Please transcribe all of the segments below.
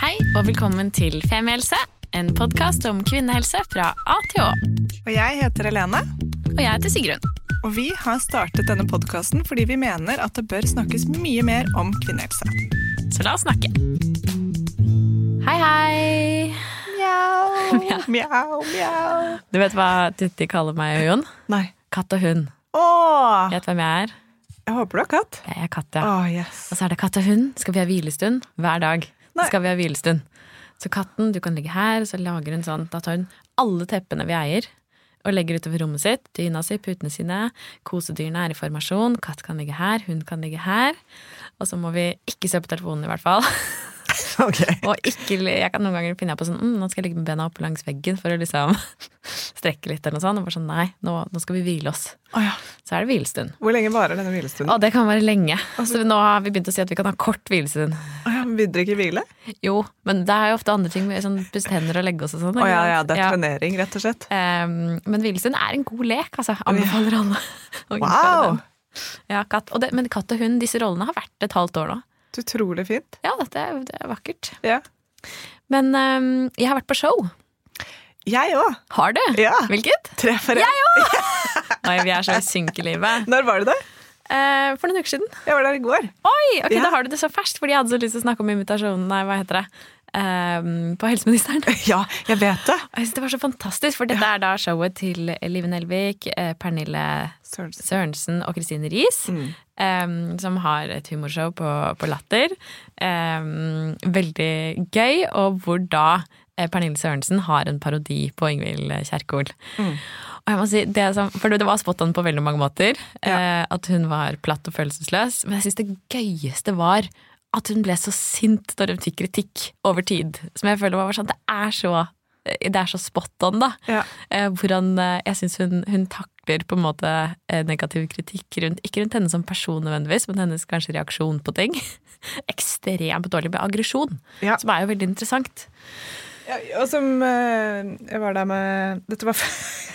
Hei og velkommen til Femihelse, en podkast om kvinnehelse fra A til Å. Og jeg heter Helene, Og jeg heter Sigrun. og vi har startet denne podkasten fordi vi mener at det bør snakkes mye mer om kvinnehelse. Så la oss snakke. Hei, hei. Mjau, mjau, mjau. Du vet hva Titti kaller meg og Jon? Nei. Katt og hund. Åh, Vet hvem jeg er? jeg håper du har katt. Jeg er katt, ja. Åh, yes. Og så er det katt og hund. Skal vi ha hvilestund? Hver dag Nei. skal vi ha hvilestund. Så katten, du kan ligge her, så lager hun sånn. Da tar hun alle teppene vi eier, og legger utover rommet sitt. Dyna si, putene sine. Kosedyrene er i formasjon. Katt kan ligge her, hund kan ligge her. Og så må vi ikke se på telefonen, i hvert fall. Ok. Og ikke, jeg kan noen ganger finne på sånn mm, Nå skal jeg ligge med bena oppe langs veggen for å liksom strekke litt eller noe sånt. Og bare sånn nei, nå, nå skal vi hvile oss. Oh, ja. Så er det hvilestund. Hvor lenge varer denne hvilestunden? Å, det kan være lenge. Så nå har vi begynt å si at vi kan ha kort hvilestund. Ja, vil dere ikke hvile? Jo, men det er jo ofte andre ting, med sånn Pusse hender og legge oss og sånn. Oh, ja, ja, det er trenering, rett og slett. Um, men hvilestund er en god lek, altså. Anbefaler alle Wow! Ja, katt. Det, men katt og hund, disse rollene har vært et halvt år nå. Utrolig fint. Ja, dette er, det er vakkert. Ja. Men um, jeg har vært på show. Jeg òg. Har du? Ja. Hvilket? Tre for én. Oi, vi er så i synkelivet. Når var det der? Eh, for noen uker siden. Jeg var der i går. Oi, ok, Ja. Da har du det så ferskt, fordi jeg hadde så lyst til å snakke om invitasjonen Nei, hva heter det? Um, på helseministeren. Ja, jeg vet det. Jeg synes Det var så fantastisk, for dette er da showet til Live Nelvik, eh, Pernille Sørensen. Sørensen og Kristine Riis. Mm. Um, som har et humorshow på, på Latter. Um, veldig gøy, og hvor da eh, Pernille Sørensen har en parodi på Ingvild Kjerkol. Mm. Og jeg må si, det som, for det var spot on på veldig mange måter. Eh, at hun var platt og følelsesløs. Men jeg syns det gøyeste var at hun ble så sint når hun fikk kritikk over tid. Som jeg føler var sånn Det er så, det er så spot on, da. Ja. Eh, hvordan eh, jeg syns hun, hun takler på en måte eh, negativ kritikk rundt Ikke rundt henne som person nødvendigvis, men hennes kanskje reaksjon på ting. Ekstremt dårlig med aggresjon, Ja. som er jo veldig interessant. Ja, og som eh, Jeg var der med Dette var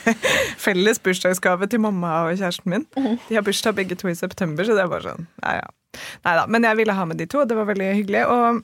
felles bursdagsgave til mamma og kjæresten min. De har bursdag begge to i september, så det var sånn Nei, ja. Da. Men jeg ville ha med de to, det var veldig hyggelig. Og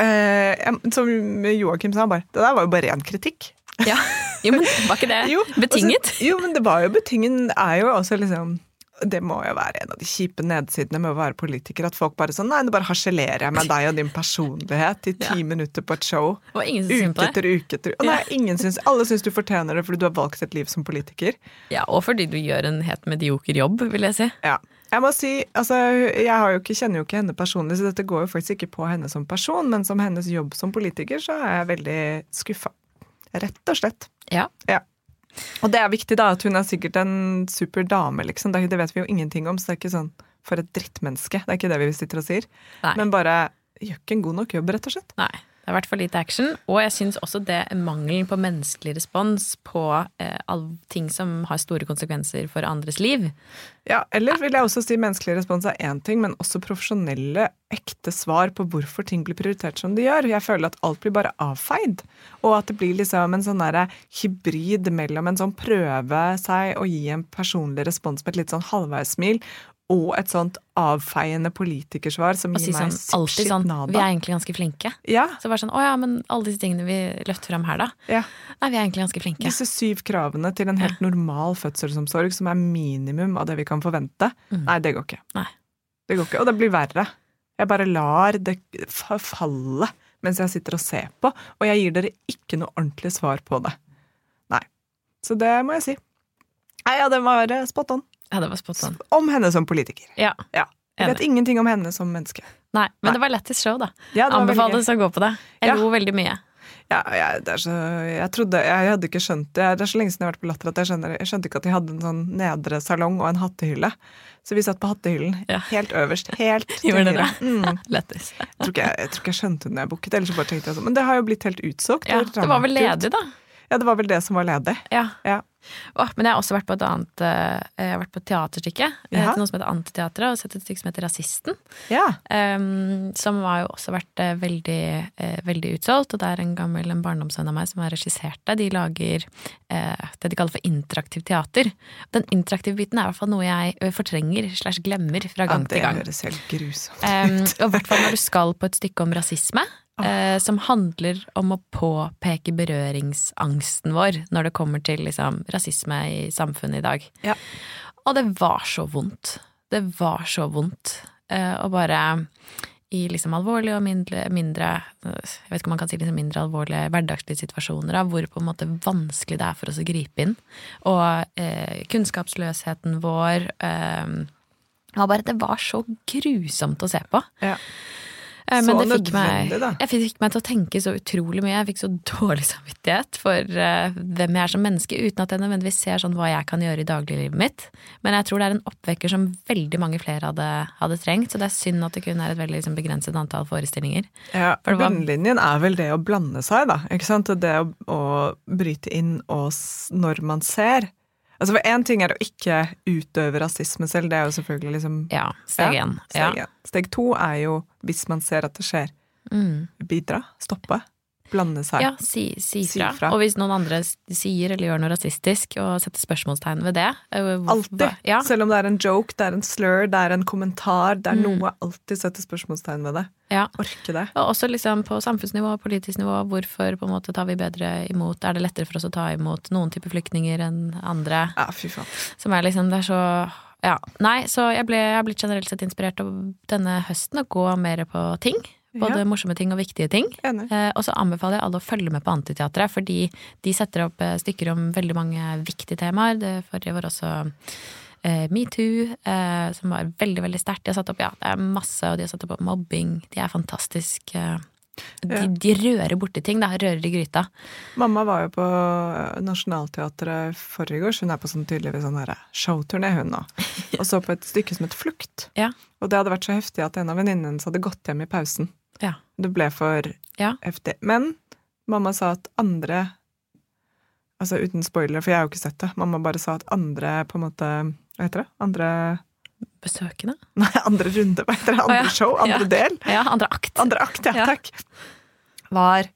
eh, som Joakim sa, bare Det der var jo bare ren kritikk. Ja, Jo, men var ikke det Jo, betinget? og så- jo, men det var jo betinget. Det er jo også liksom det må jo være en av de kjipe nedsidene med å være politiker. At folk bare sånn Nei, nå bare harselerer jeg med deg og din personlighet i ti Ja. minutter på et show. Og ingen syns synd Uke etter uke etter uke. nei, ingen syns, Alle syns du fortjener det fordi du har valgt et liv som politiker. Ja, og fordi du gjør en helt medioker jobb, vil jeg si. Ja. Jeg må si, altså, jeg har jo ikke, kjenner jo ikke henne personlig, så dette går jo faktisk ikke på henne som person, men som hennes jobb som politiker, så er jeg veldig skuffa. Rett og slett. Ja. Ja. Og det er viktig, da, at hun er sikkert en super dame, liksom. Det, vet vi jo ingenting om, så det er ikke sånn for et drittmenneske. Det er ikke det vi sitter og sier. Nei. Men bare gjør ikke en god nok jobb, rett og slett. Nei. Det har vært for lite action. Og jeg syns også det mangelen på menneskelig respons på eh, ting som har store konsekvenser for andres liv. Ja, Eller vil jeg også si menneskelig respons er én ting, men også profesjonelle, ekte svar på hvorfor ting blir prioritert som de gjør. Jeg føler at alt blir bare avfeid. Og at det blir liksom en sånn derre hybrid mellom en sånn prøve seg å gi en personlig respons med et litt sånn halvveissmil, og et sånt avfeiende politikersvar som gir si meg sånn, alltid shit sånn nada. Vi er egentlig ganske flinke. Ja, Så bare sånn Å ja, men alle disse tingene vi løfter fram her, da. ja. Nei, vi er egentlig ganske flinke. Disse syv kravene til en helt normal fødselsomsorg, som er minimum av det vi kan forvente, Mm. nei, det går ikke. Nei. Det går ikke, Og det blir verre. Jeg bare lar det falle mens jeg sitter og ser på, og jeg gir dere ikke noe ordentlig svar på det. Nei. Så det må jeg si. Nei, ja, det var være spot on. Ja, det var spot on. Om henne som politiker. Ja. Ja. Jeg vet ingenting om henne som menneske. Nei, men Nei. det var lettest show, da. Ja, det. Anbefales å gå på det. Jeg Ja. lo veldig mye. Ja, jeg, det så, jeg trodde, jeg hadde ikke skjønt det. Det er så lenge siden jeg har vært på Latter at jeg, skjønner, jeg skjønte ikke at de hadde en sånn nedre salong og en hattehylle. Så vi satt på hattehyllen Ja. helt øverst. Helt Gjorde dere høyre. Mm. Jeg, jeg tror ikke jeg skjønte det når jeg booket, ellers bare tenkte jeg sånn. Men det har jo blitt helt utsolgt. Ja, det var vel ledig, da. Ja, det var vel det som var ledig. Ja. Ja. Oh, men jeg har også vært på et annet eh, Jeg har vært på et teaterstykke. ja. Til noe som heter Antiteatret, og sett et stykke som heter Rasisten. Ja. Um, som har jo også vært eh, veldig, uh, veldig utsolgt. Og det er en gammel en barndomsvenn av meg som har regissert det. De lager uh, det de kaller for interaktiv teater. Den interaktive biten er i hvert fall noe jeg eh, fortrenger slash glemmer fra gang ja, det til gang. høres helt grusomt Um, ut. og i hvert fall når du skal på et stykke om rasisme, eh, som handler om å påpeke berøringsangsten vår når det kommer til liksom, rasisme i samfunnet i dag. Ja. Og det var så vondt. Det var så vondt. Eh, og bare i liksom alvorlige og mindre, mindre Jeg vet ikke om man kan si liksom mindre alvorlige hverdagslige situasjoner, da, hvor på en måte vanskelig det er for oss å gripe inn. Og eh, kunnskapsløsheten vår eh, var bare, Det var så grusomt å se på. Ja. Eh, Så Men det fikk meg, da. jeg fikk meg til å tenke så utrolig mye. Jeg fikk så dårlig samvittighet for uh, hvem jeg er som menneske, uten at jeg nødvendigvis ser sånn hva jeg kan gjøre i dagliglivet mitt. Men jeg tror det er en oppvekker som veldig mange flere hadde, hadde trengt. Så det er synd at det kun er et veldig liksom, begrenset antall forestillinger. Ja, For Bunnlinjen er vel det å blande seg, da. Ikke sant? Det å, å bryte inn og når man ser. Altså for Én ting er å ikke utøve rasisme selv, det er jo selvfølgelig liksom Ja, steg Ja. Steg, Ja. steg to er jo, hvis man ser at det skjer, Mm. bidra, stoppe, blande seg. Ja, si, si, Si fra. fra. Og hvis noen andre sier eller gjør noe rasistisk, og setter spørsmålstegn ved det eh, Alltid. Ja, Selv om det er en joke, det er en slur, det er en kommentar, det er Mm. noe. Alltid sette spørsmålstegn ved det. ja. Orke det. Og også liksom på samfunnsnivå og politisk nivå, hvorfor på en måte tar vi bedre imot Er det lettere for oss å ta imot noen typer flyktninger enn andre? Ja, fy faen. Som er liksom, det er så Ja. Nei, så jeg, ble, jeg har blitt generelt sett inspirert av denne høsten å gå mer på ting. Både Ja. morsomme ting og viktige ting. Eh, og så anbefaler jeg alle å følge med på Antiteatret, fordi de setter opp eh, stykker om veldig mange viktige temaer. Det forrige var også eh, metoo, eh, som var veldig, veldig sterkt. De har satt opp, ja, det er masse, og de har satt opp mobbing. De er fantastisk. Eh, de, Ja. de rører borti ting, da. Rører i gryta. Mamma var jo på eh, Nationaltheatret forrige år, så hun er på sånn tydeligvis sånn showturné, hun nå. Og så på et stykke som het Flukt. Ja. Og det hadde vært så heftig at en av venninnene hennes hadde gått hjem i pausen. Det ble for Ja. heftig. Men mamma sa at andre Altså uten spoiler, for jeg har jo ikke sett det. Mamma bare sa at andre på en måte Hva heter det? Andre Besøkende? Nei, andre runde, hva heter det? Andre Å, ja. show? Andre Ja. del? Ja, andre akt. Andre akt, ja, Ja. takk. Var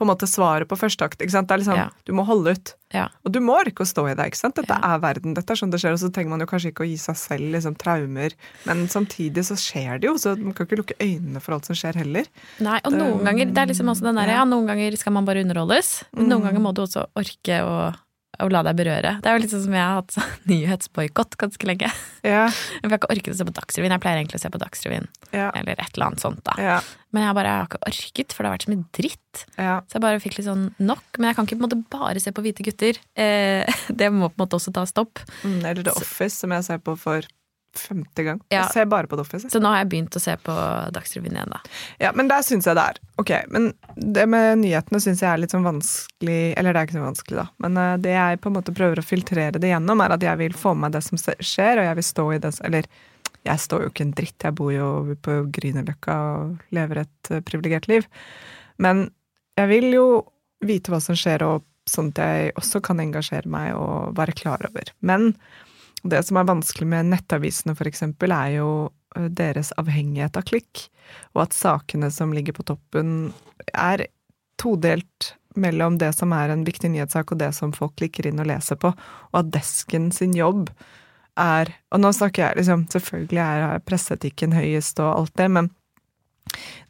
på en måte svaret på første akt. Ikke sant? Det er liksom, Ja. Du må holde ut. Ja. Og du må orke å stå i det. ikke sant? Dette Ja. er verden, dette er sånn det skjer. Og så trenger man jo kanskje ikke å gi seg selv liksom, traumer, men samtidig så skjer det jo, så man kan ikke lukke øynene for alt som skjer heller. Nei, og noen ganger det er liksom også den der, ja. ja, noen ganger skal man bare underholdes, men noen Mm. ganger må du også orke å, å la deg berøre. Det er jo litt sånn som jeg har hatt nyhetsboikott ganske lenge. Ja, Jeg har ikke orket å se på Dagsrevyen. Jeg pleier egentlig å se på Dagsrevyen, ja, eller et eller annet sånt, da. ja, Men jeg bare jeg har ikke orket, for det har vært så mye dritt. ja. Så jeg bare fikk litt sånn nok. Men jeg kan ikke på en måte bare se på hvite gutter. Eh, det må på en måte også ta stopp. Mm, eller The Office, som jeg ser på for femte gang. Ja. Jeg ser bare på The Office. Så nå har jeg begynt å se på Dagsrevyen igjen, da. Ja, men der syns jeg det er. Ok, men det med nyhetene syns jeg er litt sånn vanskelig Eller det er ikke så vanskelig, da. Men eh, det jeg på en måte prøver å filtrere det gjennom, er at jeg vil få med meg det som skjer, og jeg vil stå i det Eller jeg står jo ikke en dritt, jeg bor jo på Grünerløkka og lever et uh, privilegert liv. Men jeg vil jo vite hva som skjer, og sånn at jeg også kan engasjere meg og være klar over. Men det som er vanskelig med nettavisene, eksempel, er jo eh, deres avhengighet av klikk, og at sakene som ligger på toppen, er todelt mellom det som er en viktig nyhetssak, og det som folk klikker inn og leser på, og at desken sin jobb er Og nå snakker jeg liksom Selvfølgelig er presseetikken høyest og alt det, men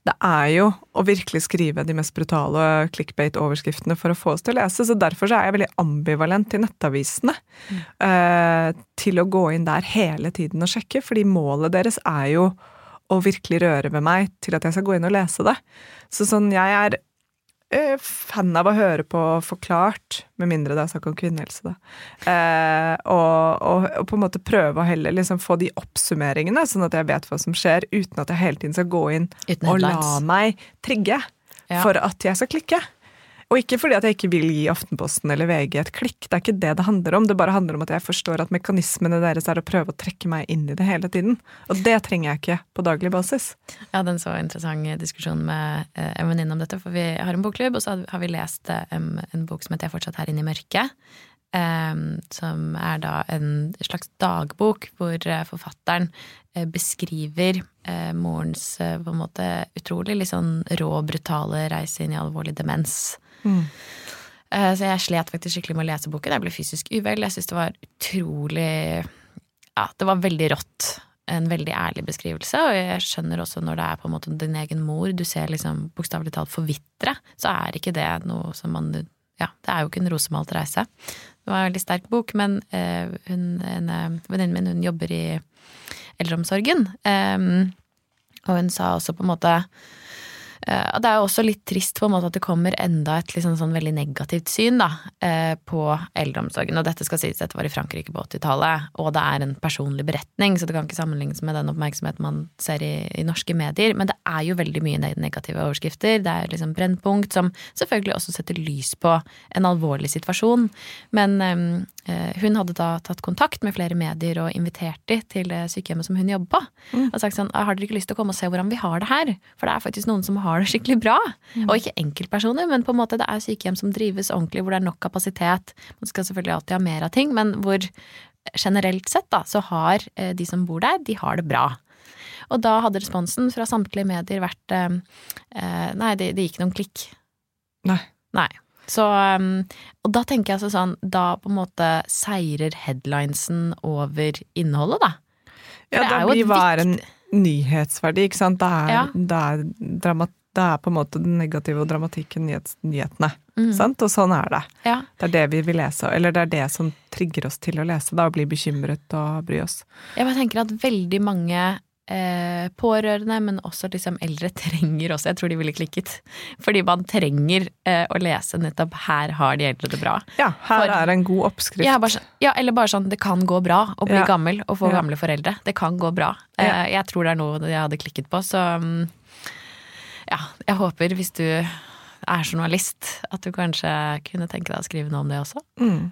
det er jo å virkelig skrive de mest brutale clickbait-overskriftene for å få oss til å lese, så derfor så er jeg veldig ambivalent til nettavisene. eh, til å gå inn der hele tiden og sjekke, fordi målet deres er jo å virkelig røre ved meg til at jeg skal gå inn og lese det. Så sånn, jeg er fan av å høre på Forklart, med mindre det er snakk om kvinnehelse, da. Eh, og, og, og på en måte prøve å heller liksom få de oppsummeringene, sånn at jeg vet hva som skjer, uten at jeg hele tiden skal gå inn og la meg trigge Ja. for at jeg skal klikke. Og ikke fordi at jeg ikke vil gi Aftenposten eller VG et klikk, det er ikke det det handler om. Det bare handler om at jeg forstår at mekanismene deres er å prøve å trekke meg inn i det hele tiden. Og det trenger jeg ikke på daglig basis. Jeg hadde en så interessant diskusjon med eh, en venninne om dette, for vi har en bokklubb, og så har vi lest eh, en, bok som heter Jeg fortsatt her inne i mørket. Um, som er da en slags dagbok hvor uh, forfatteren uh, beskriver uh, morens på en måte utrolig litt sånn rå, brutale reise inn i alvorlig demens. Eh, Så jeg slet faktisk skikkelig med å lese boken. Jeg ble fysisk uvel. Jeg syns det var utrolig Ja, det var veldig rått. en veldig ærlig beskrivelse, og jeg skjønner også når det er på en måte din egen mor du ser liksom bokstavelig talt forvitre, så er ikke det noe som man Ja, det er jo ikke en rosemalt reise. Det var en veldig sterk bok, men eh, hun, en eh, venninnen min, hun jobber i eldreomsorgen, eh, og hun sa også på en måte det er jo også litt trist på en måte at det kommer enda et liksom sånn veldig negativt syn da, eh, på eldreomsorgen. Og dette skal sies, dette var i Frankrike på 80-tallet, og det er en personlig beretning, så det kan ikke sammenlignes med den oppmerksomheten man ser i, i, norske medier. Men det er jo veldig mye negative overskrifter. Det er liksom Brennpunkt, som selvfølgelig også setter lys på en alvorlig situasjon. Men øh, hun hadde da tatt kontakt med flere medier og invitert de til sykehjemmet som hun jobber på. Mm. Og sagt sånn, har dere ikke lyst til å komme og se hvordan vi har det her? For det er faktisk noen som har har det skikkelig bra. Mm. Og ikke enkeltpersoner, men på en måte det er sykehjem som drives ordentlig, hvor det er nok kapasitet. Man skal selvfølgelig alltid ha mer av ting, men hvor generelt sett da, så har eh, de som bor der, de har det bra. Og da hadde responsen fra samtlige medier vært eh, eh Nei, det, det, gikk noen klikk. Nei. Nei. Så, um, og da tenker jeg altså sånn, da på en måte seirer headlinesen over innholdet, da. For ja, da blir hva er en nyhetsverdi, ikke sant. Det er, ja. det er dramat det er på en måte den negative og dramatikken i nyhetene. Mm. Sant? Og sånn er det. Ja. Det er det vi vil lese, eller det er det som trigger oss til å lese, da, og bli bekymret og bry oss. Jeg bare tenker at veldig mange eh, pårørende, men også liksom eldre, trenger også Jeg tror de ville klikket. Fordi man trenger eh, å lese nettopp 'her har de eldre det bra'. Ja, her For, er en god oppskrift. Ja, bare, ja, eller bare sånn 'det kan gå bra å bli ja. gammel og få gamle foreldre'. Det kan gå bra. Eh, jeg tror det er noe jeg hadde klikket på, så mm, ja, jeg håper hvis du er journalist, at du kanskje kunne tenke deg å skrive noe om det også. Mm.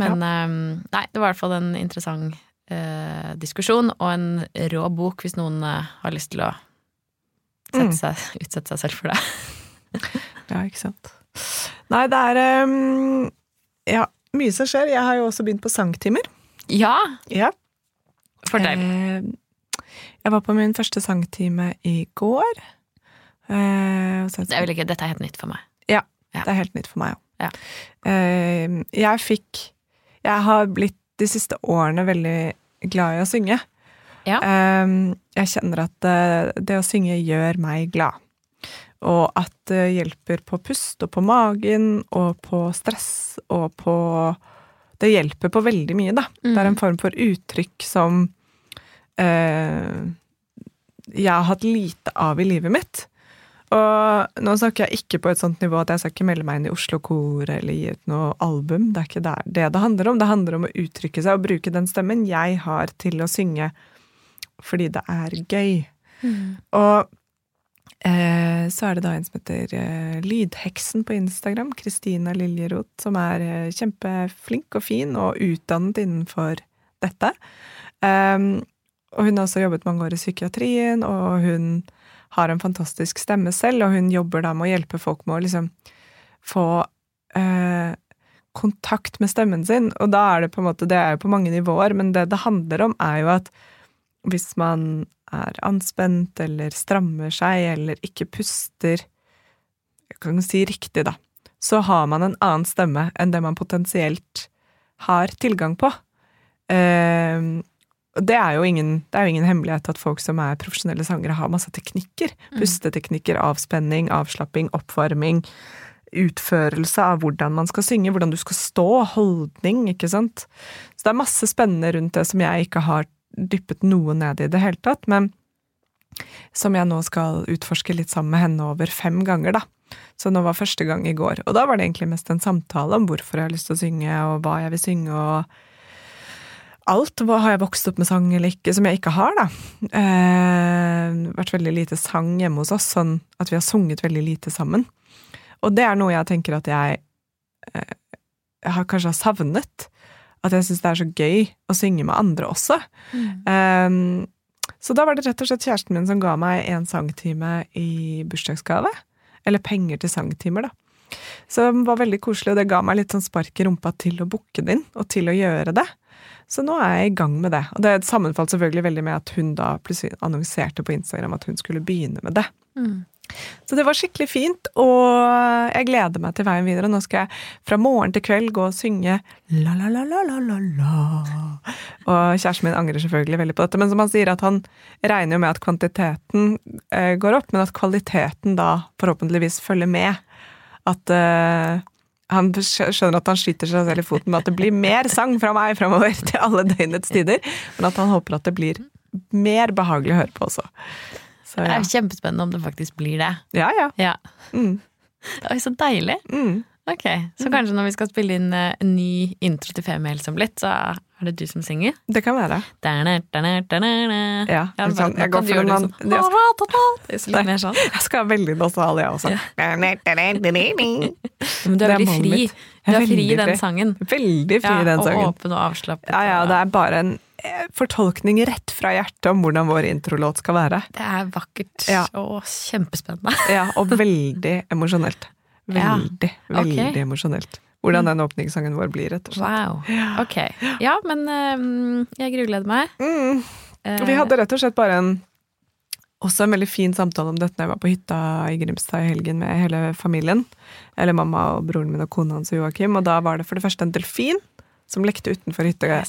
Men ja. um, nei, det var i hvert fall en interessant uh, diskusjon, og en rå bok hvis noen uh, har lyst til å mm. seg, utsette seg selv for det. ja, ikke sant. Nei, det er um, Ja, mye som skjer. Jeg har jo også begynt på sangtimer. Ja. ja. Fortell. Eh, jeg var på min første sangtime i går. Eh, det er vel ikke, dette er helt nytt for meg. Ja, ja. det er helt nytt for meg òg. Ja. Eh, jeg fikk Jeg har blitt de siste årene veldig glad i å synge. Ja. Eh, jeg kjenner at det, det å synge gjør meg glad. Og at det hjelper på pust og på magen og på stress og på Det hjelper på veldig mye, da. Mm. Det er en form for uttrykk som eh, jeg har hatt lite av i livet mitt. Og nå snakker jeg ikke på et sånt nivå at jeg skal ikke melde meg inn i Oslo Kor eller gi ut noe album. Det er ikke der det det handler om. Det handler om å uttrykke seg og bruke den stemmen jeg har til å synge fordi det er gøy. Mm. Og eh, så er det da en som heter eh, Lydheksen på Instagram, Kristina Liljeroth, som er eh, kjempeflink og fin og utdannet innenfor dette. Um, og hun har også jobbet mange år i psykiatrien, og hun har en fantastisk stemme selv, og hun jobber da med å hjelpe folk med å liksom få eh, kontakt med stemmen sin. Og da er det på en måte Det er jo på mange nivåer, men det det handler om, er jo at hvis man er anspent eller strammer seg eller ikke puster Jeg kan si riktig, da. Så har man en annen stemme enn det man potensielt har tilgang på. Eh, det er, ingen, det er, jo ingen, hemmelighet at folk som er profesjonelle sangere, har masse teknikker. Mm. Pusteteknikker, avspenning, avslapping, oppvarming. Utførelse av hvordan man skal synge, hvordan du skal stå, holdning, ikke sant. Så det er masse spennende rundt det som jeg ikke har dyppet noe ned i det hele tatt, men som jeg nå skal utforske litt sammen med henne over fem ganger, da. Så nå var første gang i går. Og da var det egentlig mest en samtale om hvorfor jeg har lyst til å synge, og hva jeg vil synge, og alt. Hva har jeg vokst opp med sang eller ikke, som jeg ikke har, da. Eh, vært veldig lite sang hjemme hos oss, sånn at vi har sunget veldig lite sammen. Og det er noe jeg tenker at jeg, eh, jeg har kanskje har savnet. At jeg syns det er så gøy å synge med andre også. Mm. Eh, så da var det rett og slett kjæresten min som ga meg en sangtime i bursdagsgave. Eller penger til sangtimer, da. Så det var veldig koselig, og det ga meg litt sånn spark i rumpa til å booke den, og til å gjøre det. Så nå er jeg i gang med det. Og det sammenfalt selvfølgelig veldig med at hun da plutselig annonserte på Instagram at hun skulle begynne med det. Mm. Så det var skikkelig fint, og jeg gleder meg til veien videre. Nå skal jeg fra morgen til kveld gå og synge la-la-la-la-la-la. Og kjæresten min angrer selvfølgelig veldig på dette, men som han sier, at han regner jo med at kvantiteten eh, går opp, men at kvaliteten da forhåpentligvis følger med. At uh, han skjønner at han skyter seg selv i foten med at det blir mer sang fra meg framover til alle døgnets tider, men at han håper at det blir mer behagelig å høre på også. Så, Det er jo kjempespennende om det faktisk blir det. ja, ja. Ja. Mm. Oi, så deilig. Mm. Ok, Så kanskje når vi skal spille inn eh, en ny intro til Femihelse om litt, så er det du som synger? Det kan være. Da-na, da-na, da-na. Ja, Ja, sånn, jeg går for en annen- sånn? jeg sånn. Skal ha veldig nasal, jeg også. Men du er veldig fri. mitt. Du er fri i den sangen. Veldig fri i den sangen. og åpen og avslappet. Ja, ja, det er bare en eh, fortolkning rett fra hjertet om hvordan vår introlåt skal være. det er vakkert Ja. og kjempespennende. Ja, og veldig emosjonelt. Ja. Veldig, veldig emosjonelt. Hvordan den åpningssangen vår blir, rett og slett. Wow. Ok. Ja, men eh, jeg grugleder meg. Mm. Eh, Vi hadde rett og slett bare en også en veldig fin samtale om dette når jeg var på hytta i Grimstad i helgen med hele familien. Eller mamma og broren min og kona hans og Joakim. Og da var det for det første en delfin som lekte utenfor hytta det.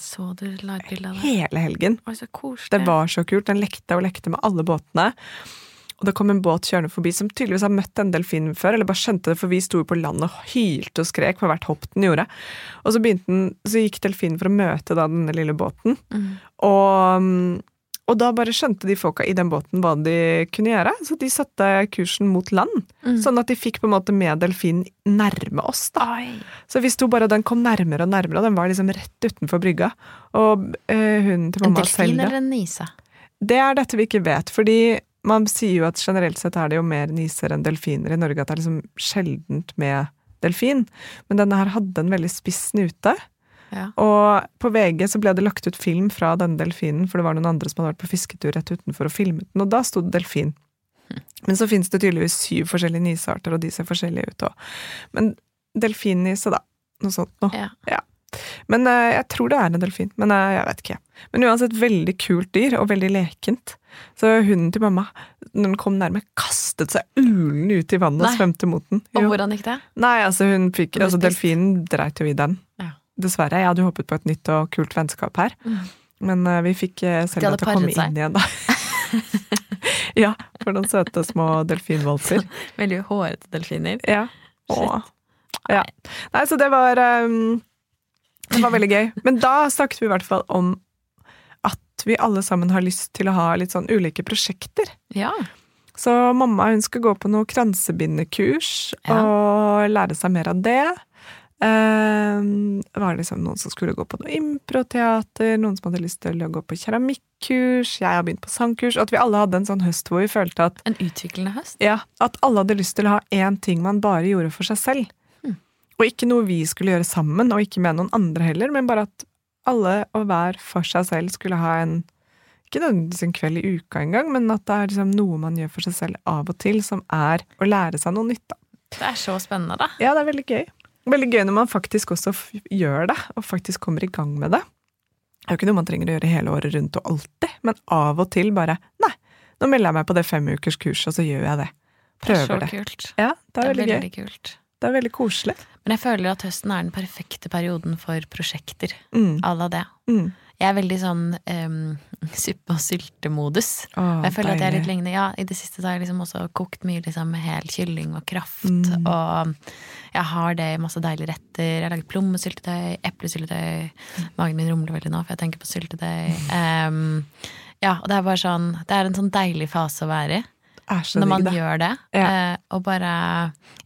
hele helgen. Oi, så koselig. Det var så kult. Den lekte og lekte med alle båtene. Og det kom en båt kjørende forbi som tydeligvis har møtt en delfin før, eller bare skjønte det, for vi sto jo på land og hylte og skrek for hvert hopp den gjorde. Og så, den, så gikk delfinen for å møte da denne lille båten, Mm. og, mm, og da bare skjønte de folka i den båten hva de kunne gjøre, så de satte kursen mot land. Mm. Sånn at de fikk på en måte med delfinen nærme oss, da. Oi. Så vi sto bare, og den kom nærmere og nærmere, og den var liksom rett utenfor brygga. Og øh, hunden til En delfin eller en nise? det er dette vi ikke vet, fordi man sier jo at generelt sett er det jo mer niser enn delfiner i Norge, at det er liksom sjeldent med delfin. Men denne her hadde en veldig spiss snute. Ja. Og på VG så ble det lagt ut film fra denne delfinen, for det var noen andre som hadde vært på fisketur rett utenfor og filmet den, og da sto det delfin. Men så finnes det tydeligvis syv forskjellige nisearter, og de ser forskjellige ut òg. Men delfinnise, da. Noe sånt noe. Ja. Men eh, jeg tror det er en delfin. Men eh, jeg vet ikke. Men uansett, veldig kult dyr, og veldig lekent. Så hunden til mamma, når den kom nærme, kastet seg ulende ut i vannet og svømte mot den. Og hvordan gikk det? Nei, altså hun fikk Altså delfinen dreit jo i den. Ja. Dessverre. Jeg hadde jo håpet på et nytt og kult vennskap her. Mm. Men uh, vi fikk uh, De Selma til å komme seg. inn igjen, da. ja, for noen søte små delfinvalper. Veldig hårete delfiner. Ja. Åh. ja. Nei, så det var um, Det var veldig gøy. Men da snakket vi i hvert fall om at vi alle sammen har lyst til å ha litt sånn ulike prosjekter. Ja. Så mamma hun skal gå på noe kransebindekurs Ja. og lære seg mer av det. Um, det var liksom noen som skulle gå på noe improteater, noen som hadde lyst til å gå på keramikkurs, jeg har begynt på sangkurs, at vi alle hadde en sånn høst hvor vi følte at En utviklende høst. ja, at alle hadde lyst til å ha én ting man bare gjorde for seg selv. Hmm. Og ikke noe vi skulle gjøre sammen, og ikke med noen andre heller, men bare at alle og hver for seg selv skulle ha en ikke nødvendigvis en kveld i uka engang, men at det er liksom noe man gjør for seg selv av og til, som er å lære seg noe nytt. Da. Det er så spennende, da. Ja, det er veldig gøy. Veldig gøy når man faktisk også gjør det, og faktisk kommer i gang med det. Det er jo ikke noe man trenger å gjøre hele året rundt og alltid, men av og til bare Nei, nå melder jeg meg på det femukers kurset, og så gjør jeg det. Det er så det. kult. Ja, det er veldig gøy. veldig kult. Det er veldig koselig. Men jeg føler at høsten er den perfekte perioden for prosjekter. Mm. À la det. Mm. Jeg er veldig sånn um, suppe- og syltemodus. Jeg føler at jeg er litt deilig. lignende. Ja, I det siste så har jeg liksom også kokt mye liksom, med hel kylling og kraft. Mm. Og jeg har det i masse deilige retter. Jeg har laget plommesyltetøy, eplesyltetøy. Magen min rumler veldig nå, for jeg tenker på syltetøy. Um, ja, og det er bare sånn Det er en sånn deilig fase å være i. Når man det. gjør det. Ja. Eh, og bare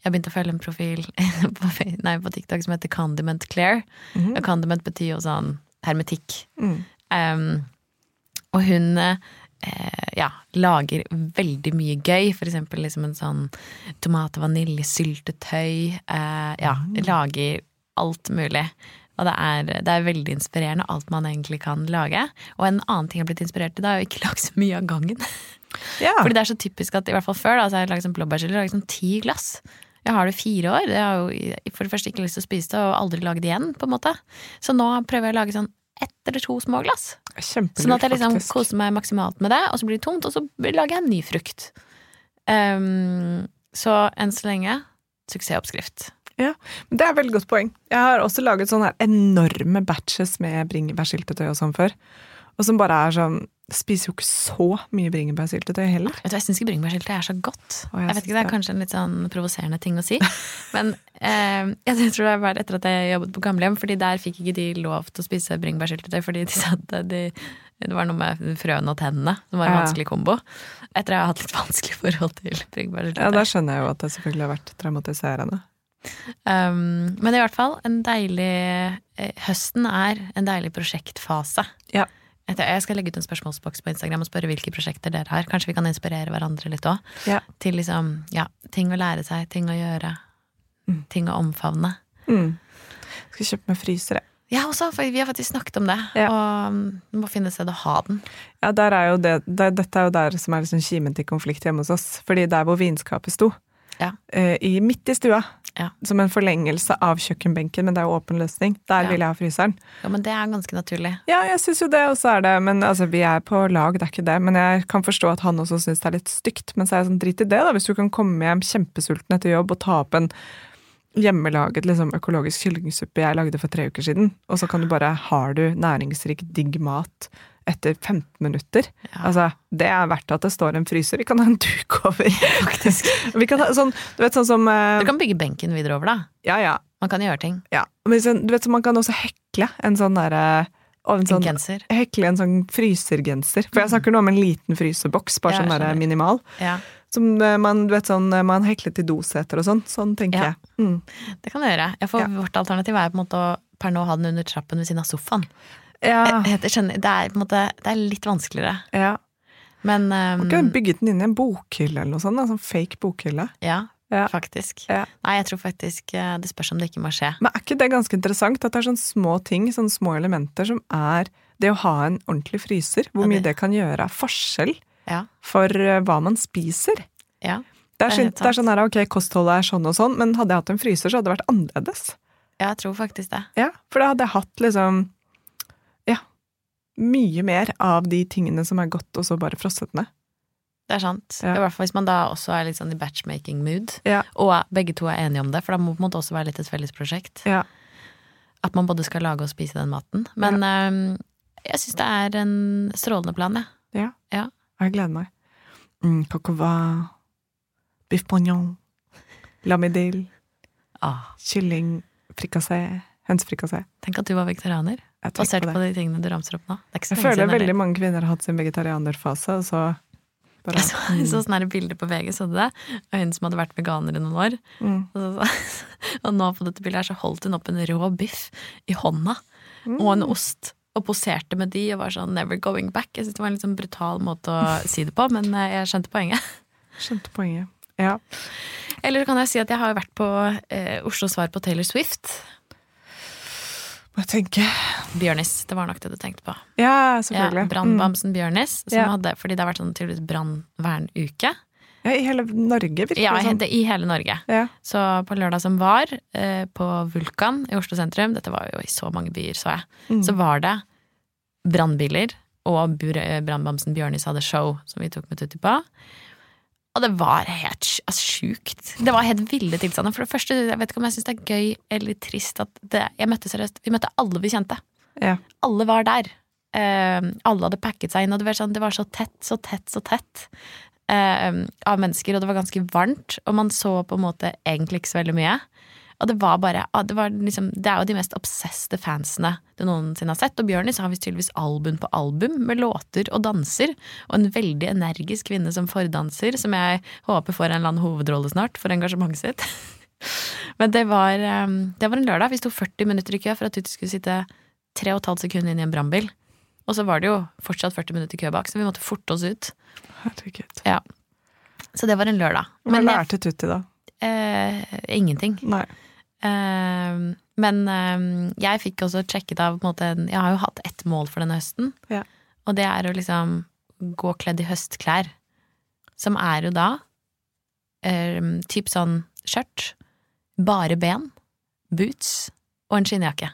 Jeg begynte å følge en profil på, nei, på TikTok som heter Condiment Claire. Mhm. Og condiment betyr jo sånn hermetikk. Mm. Um, og hun eh, ja, lager veldig mye gøy. For eksempel liksom en sånn tomat- og vaniljesyltetøy. Eh, ja, lager alt mulig. Og det er, det er veldig inspirerende, alt man egentlig kan lage. Og en annen ting jeg har blitt inspirert til, det er å ikke lage så mye av gangen. Ja. Fordi det er så typisk at i hvert fall før da, så har jeg laget sånn blåbærchili, laget sånn ti glass. Jeg har det i fire år. Jeg har jo for det første ikke lyst til å spise det, og aldri laget det igjen, på en måte. Så nå prøver jeg å lage sånn ett eller to små glass. Kjempelurt, Sånn at jeg liksom faktisk. koser meg maksimalt med det, og så blir det tomt, og så lager jeg en ny frukt. Um, Så enn så lenge suksessoppskrift. Ja, Det er et veldig godt poeng. Jeg har også laget sånne enorme batches med bringebærsyltetøy og sånn før. Og som bare er sånn Spiser jo ikke så mye bringebærsyltetøy heller. Vet du, Jeg syns ikke bringebærsyltetøy er så godt. Jeg, Jeg vet ikke, Det er kanskje en litt sånn provoserende ting å si. Men eh, jeg tror det var etter at jeg jobbet på gamlehjem, fordi der fikk ikke de lov til å spise bringebærsyltetøy fordi de sa at de, det var noe med frøene og tennene som var en Ja. vanskelig kombo. Etter at jeg har hatt litt vanskelig forhold til Ja. Da skjønner jeg jo at det selvfølgelig har vært traumatiserende. um, men i hvert fall en deilig eh, Høsten er en deilig prosjektfase. Ja. Jeg skal legge ut en spørsmålsboks på Instagram og spørre hvilke prosjekter dere har. Kanskje vi kan inspirere hverandre litt òg. Ja. Til liksom, ja, ting å lære seg, ting å gjøre. Mm. Ting å omfavne. Mm. Skal kjøpe meg fryser, jeg. Ja, også, for vi har faktisk snakket om det. Ja. Og mm, må finne et sted å ha den. Ja, er det, det, dette er jo der som er liksom kimen til konflikt hjemme hos oss. Fordi der hvor vinskapet sto, Ja. eh, i, midt i stua, Ja. som en forlengelse av kjøkkenbenken, men det er jo åpen løsning, der Ja. vil jeg ha fryseren. Ja, men det er ganske naturlig. Ja, jeg syns jo det, og så er det Men altså, vi er på lag, det er ikke det. Men jeg kan forstå at han også syns det er litt stygt. Men så er jeg sånn, drit i det, da. Hvis du kan komme hjem kjempesulten etter jobb og ta opp en hjemmelaget liksom, økologisk kyllingsuppe jeg lagde for tre uker siden, og så kan du bare Har du næringsrik, digg mat etter 15 minutter? Ja. Altså, det er verdt at det står en fryser. Vi kan ha en duk over, faktisk. Vi kan ha sånn, du vet sånn som uh, Du kan bygge benken videre over, da. Ja, ja. Man kan gjøre ting. ja. Men sånn, du vet, så man kan også hekle en sånn derre og en sånn genser. hekle en sånn frysergenser. For jeg snakker nå om en liten fryseboks, bare Ja, sånn der minimal. Ja, Som eh, man, du vet, sånn, eh, man hekler til doseter og sånn. Sånn tenker Ja. jeg. Mm. det kan du gjøre. Jeg får. Vårt alternativ er på en måte å per nå ha den under trappen ved siden av sofaen. Ja, jeg skjønner, det er på en måte Det er litt vanskeligere. ja. Men um, Har ikke bygget den inn i en bokhylle eller noe sånt. da, Sånn fake bokhylle. ja, Ja. faktisk. Ja. Nei, jeg tror faktisk eh, det spørs om det ikke må skje. Men er ikke det ganske interessant at det er sånne små ting, sånne små elementer, som er det å ha en ordentlig fryser? Hvor mye det- det kan gjøre av forskjell Ja. for eh, hva man spiser. Ja, Det er, Det er det er sånn her, ok, kostholdet er sånn og sånn, men hadde jeg hatt en fryser, så hadde det vært annerledes. Ja, jeg tror faktisk det. Ja, for da hadde jeg hatt liksom. Mye mer av de tingene som er godt, og så bare frosset ned. Det er sant. Ja. I hvert fall hvis man da også er litt sånn i batchmaking-mood, Ja. og begge to er enige om det, for da må det også være litt et felles prosjekt. Ja. At man både skal lage og spise den maten. Men um, jeg syns det er en strålende plan, jeg. Jeg gleder meg. Mm, coq biff boignon, lamidil, Ah, kylling, frikassé, hønsefrikassé. tenk at du var vegetarianer, basert på på, de tingene du ramser opp nå. Jeg føler veldig mange kvinner har hatt sin vegetarianerfase, og så bare Jeg så, jeg så sånne bilder på VG, så du det? Og hun som hadde vært veganer i noen år. mm. Og, så, og nå på dette bildet her så holdt hun opp en rå biff i hånda, og en ost. Og poserte med de og var sånn 'never going back'. Jeg synes Det var en litt sånn brutal måte å si det på, men eh, jeg skjønte poenget. Skjønte poenget. Ja. Eller kan jeg si at jeg har vært på eh, Oslo Svar på Taylor Swift. Må jeg tenke. Bjørnis, det var nok det du tenkte på. Ja, Ja, selvfølgelig. mm. Brannbamsen Bjørnis, som Ja. hadde, fordi det har vært sånn tydeligvis brannvernuke. Ja, I hele Norge, virker Ja, det som. Ja, i hele Norge. Ja. Så på lørdag som var, eh, på Vulkan i Oslo sentrum, dette var jo i så mange byer, så jeg, Mm. så var det brannbiler, og brannbamsen Bjørnis hadde show som vi tok med Tutti på. Og det var helt altså, sjukt. Det var helt ville tilstander. For det første, jeg vet ikke om jeg syns det er gøy eller trist at det, jeg møtte seriøst Vi møtte alle vi kjente. Ja. Alle var der. Eh, alle hadde packet seg inn, og det var, sånn, det var så tett, så tett, så tett eh, av mennesker, og det var ganske varmt, og man så på en måte egentlig ikke så veldig mye. Og det var bare ah, det, var liksom, det er jo de mest obsesste fansene du noensinne har sett. Og Bjørnis har visst tydeligvis album på album med låter og danser. Og en veldig energisk kvinne som fordanser, som jeg håper får en eller annen hovedrolle snart for engasjementet sitt. Men det var, eh, det var en lørdag. Vi sto 40 minutter i kø for at Tutti skulle sitte 3,5 sekunder inn i en brannbil. Og så var det jo fortsatt 40 minutter i kø bak, så vi måtte forte oss ut. Herregud. Så det var en lørdag. Hva Men lærte Tutti, da? eh, ingenting. Nei. Eh, men eh, jeg fikk også sjekket av på en måte Jeg har jo hatt ett mål for denne høsten, Ja. og det er å liksom gå kledd i høstklær. Som er jo da eh, typ sånn skjørt, bare ben, boots og en skinnjakke.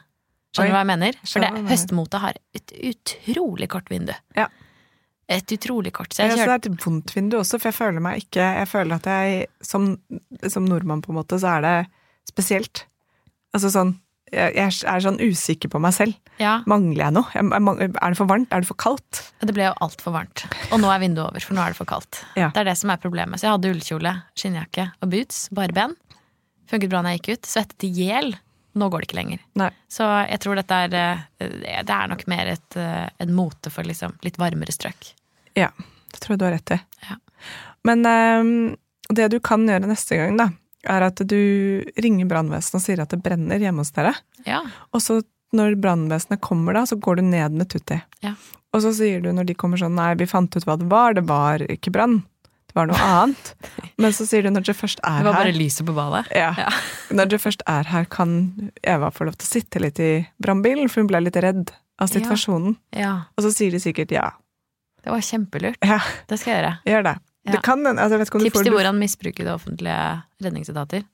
Skjønner du hva jeg mener? For det, høstmotet har et utrolig kort vindu. Ja. Et utrolig kort. Så Jeg kjørte... Ja, det er et vondt vindu også, for jeg føler meg ikke Jeg føler at jeg som, som nordmann, på en måte, så er det spesielt. Altså sånn Jeg, er sånn usikker på meg selv. Ja, Mangler jeg noe? Er det for varmt? Er det for kaldt? det ble jo altfor varmt. Og nå er vinduet over, for nå er det for kaldt. Ja. Det er det som er problemet. Så jeg hadde ullkjole, skinnjakke og boots, bare ben. Funket bra når jeg gikk ut. Svettet i hjel. Nå går det ikke lenger. Nei. Så jeg tror dette er eh, Det er nok mer et, eh, en mote for liksom litt varmere strøk. Ja, det tror jeg du har rett i. Ja. Men ehm, det du kan gjøre neste gang, da, er at du ringer brannvesenet og sier at det brenner hjemme hos dere. Ja. Og så når brannvesenet kommer da, så går du ned med Tutti. Ja. Og så sier du når de kommer sånn nei, vi fant ut hva det var, det var ikke brann. Det var noe annet. Men så sier du når dere først er her Det var bare her lyset på badet. ja. Ja. Når dere først er her, kan Eva få lov til å sitte litt i brannbilen, for hun ble litt redd av situasjonen. Ja. Og så sier de sikkert ja. Det var kjempelurt. Ja, Det skal jeg gjøre. gjør det. Ja. Det kan altså, Tips får til hvordan misbruke det offentlige redningsetater.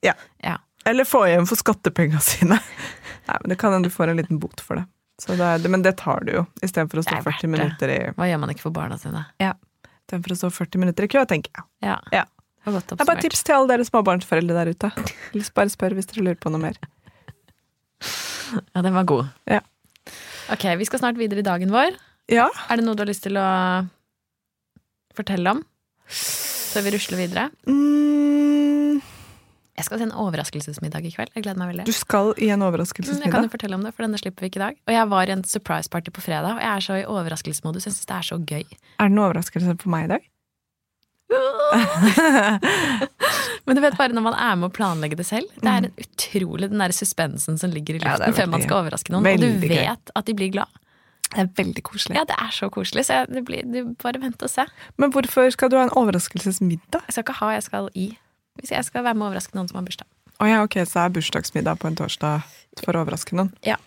Eller få igjen for skattepengene sine. Nei, men Det kan hende du får en liten bot for det. Så det, men det tar du jo, istedenfor å stå Det er verdt 40 minutter i Hva gjør man ikke for barna sine? Istedenfor å stå 40 minutter i kø, tenker jeg. Ja. Ja. Det er bare tips til alle dere småbarnsforeldre der ute. Eller Bare spør hvis dere lurer på noe mer. Ja, den var god. Ja. Ok, vi skal snart videre i dagen vår. Ja, Er det noe du har lyst til å fortelle om? Før vi rusler videre. mm, Jeg skal til en overraskelsesmiddag i kveld. Jeg gleder meg veldig. du skal i en overraskelsesmiddag? Jeg kan jo fortelle om det, for denne slipper vi ikke i dag. Og jeg var i en surprise party på fredag, og jeg er så i overraskelsesmodus. Jeg syns det er så gøy. Er det en overraskelse for meg i dag? Men du vet bare når man er med å planlegge det selv. Det er utrolig den der suspensen som ligger i Ja, luften før man skal overraske noen. Og du vet at de blir glad. Det er veldig koselig. Ja, det er så koselig. Så det blir, du bare vent og se. Men hvorfor skal du ha en overraskelsesmiddag? Jeg skal ikke ha, jeg skal i. Hvis jeg skal være med å overraske noen som har bursdag. Å ja, ok, så er bursdagsmiddag på en torsdag for å overraske noen. Ja.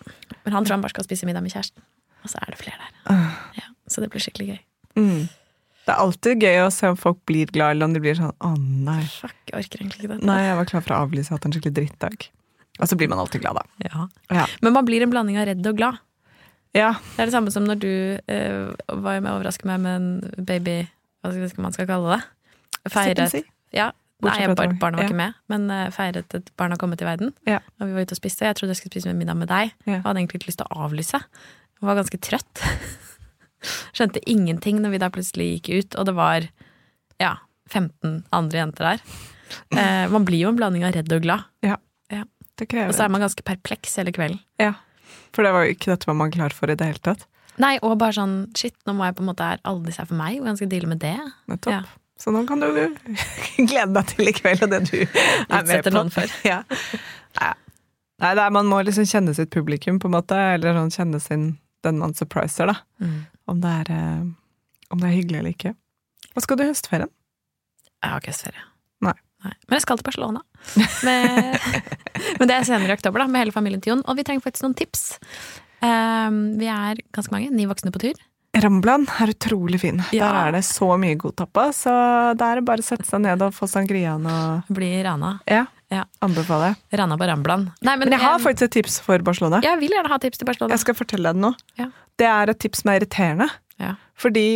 Men han tror han bare skal spise middag med kjæresten. Og så er det flere der. Ah. Ja, så det blir skikkelig gøy. Mm. Det er alltid gøy å se om folk blir glad, eller om de blir sånn 'å nei'. Fuck, jeg orker egentlig ikke det. Nei, jeg var klar for å avlyse, jeg har hatt en skikkelig drittdag. Og så blir man alltid glad, da. Ja. Ja. Men man blir en blanding av redd og glad. Ja, Det er det samme som når du eh, var med å overraske meg med en baby Hva skal man skal kalle det? Feiret si. Ja, Nei, barnet var- ja. ikke med, men uh, feiret at barnet har kommet til verden. Ja. Og vi var ute og spiste. Jeg trodde jeg skulle spise middag med deg. Ja. Og hadde egentlig ikke lyst til å avlyse. Jeg var ganske trøtt. Skjønte ingenting når vi da plutselig gikk ut, og det var ja, 15 andre jenter der. Eh, man blir jo en blanding av redd og glad. Det Og så er man ganske perpleks hele kvelden. Ja. For det var jo ikke dette var man klar for i det hele tatt. Nei, og bare sånn shit, nå må jeg på en måte er alle disse er for meg, hvordan skal jeg deale med det? Nettopp. Ja. Så nå kan du glede deg til i kveld og det du er med på. Ja. Nei, er, man må liksom kjenne sitt publikum, på en måte. Eller sånn kjenne sin, den man surpriser, da. Mm. Om det, er, eh, om det er hyggelig eller ikke. Hva skal du i høstferien? Jeg har ikke høstferie. Nei. Men jeg skal til Barcelona. Med, men det er senere i oktober, da, med hele familien til Jon. Og vi trenger faktisk noen tips. Um, vi er ganske mange. Ni voksne på tur. Ramblan er utrolig fin. Ja. Der er det så mye god tappa, så da er det bare å sette seg ned og få sangriaen og Bli rana. Ja. Ja. Anbefaler jeg. Rana på Ramblan. Nei, men, Men jeg har em, faktisk et tips for Barcelona. Jeg vil gjerne ha tips til Barcelona. Jeg skal fortelle deg det nå. Ja. Det er et tips som er irriterende. Ja. Fordi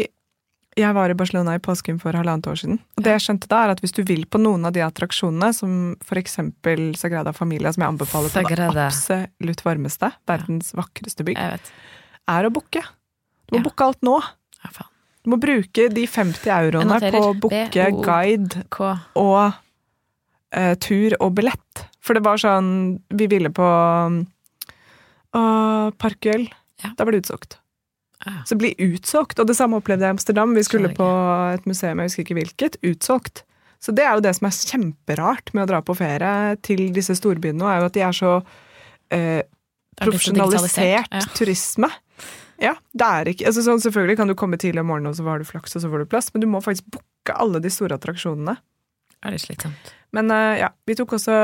jeg var i Barcelona i påsken for halvannet år siden. Og det jeg skjønte da, er at hvis du vil på noen av de attraksjonene, som eksempel Sagrada Familia, som jeg anbefaler på det absolutt varmeste, verdens vakreste bygg, er å booke. Du må Ja. booke alt nå. Ja, faen. Du må bruke de 50 euroene på å booke guide og eh, tur og billett. For det var sånn Vi ville på uh, Parkuel. Ja. Da ble det utsolgt. Ja. Så blir utsolgt. Og det samme opplevde jeg i Amsterdam. Vi skulle på et museum, jeg husker ikke hvilket. Utsolgt. Så det er jo det som er kjemperart med å dra på ferie til disse storbyene nå, er jo at de er så eh, er profesjonalisert ja. turisme. Ja, det er ikke altså sånn, Selvfølgelig kan du komme tidlig om morgenen, og så har du flaks, og så får du plass, men du må faktisk booke alle de store attraksjonene. Er det slitsomt. Men eh, ja, vi tok også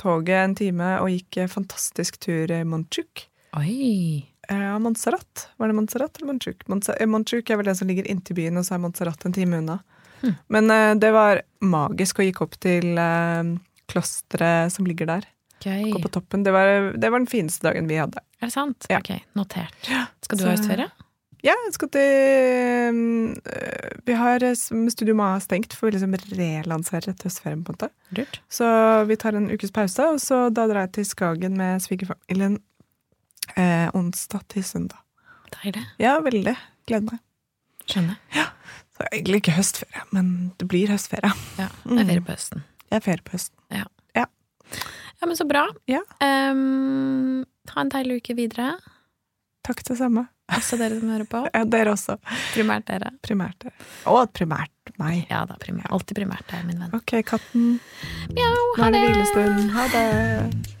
toget en time og gikk eh, fantastisk tur i Montjuk. Oi. Ja, Montserrat. Var det Montserrat eller Montjuic? Montse- eh, er vel den som ligger inntil byen, og så er Montserrat en time unna. Mm. Men uh, det var magisk å gikk opp til uh, klosteret som ligger der. Okay. Gå på toppen. Det var, det var den fineste dagen vi hadde. Er det sant? Ja. Ok, notert. Skal du Så- ha høstferie? Ja, jeg skal til Vi har Studio Ma stengt, for vi liksom relanserer etter høstferien. på en måte. Lurt. Så vi tar en ukes pause, og så da drar jeg til Skagen med svigerfamilien eh, onsdag til søndag. Deilig. Ja, veldig. Gleder meg. Skjønner. Så egentlig ikke høstferie, men det blir høstferie. Ja, det er ferie på høsten. Det er ferie på høsten. Ja, men så bra. Ja. Um, ha en deilig uke videre. Takk det samme. Også dere som hører på. Ja, dere også. Primært dere. Primært dere. Og primært meg. Ja da, primært. alltid primært deg, min venn. Ok, katten. Mjau, Nå er det det! hvilestund. Ha det.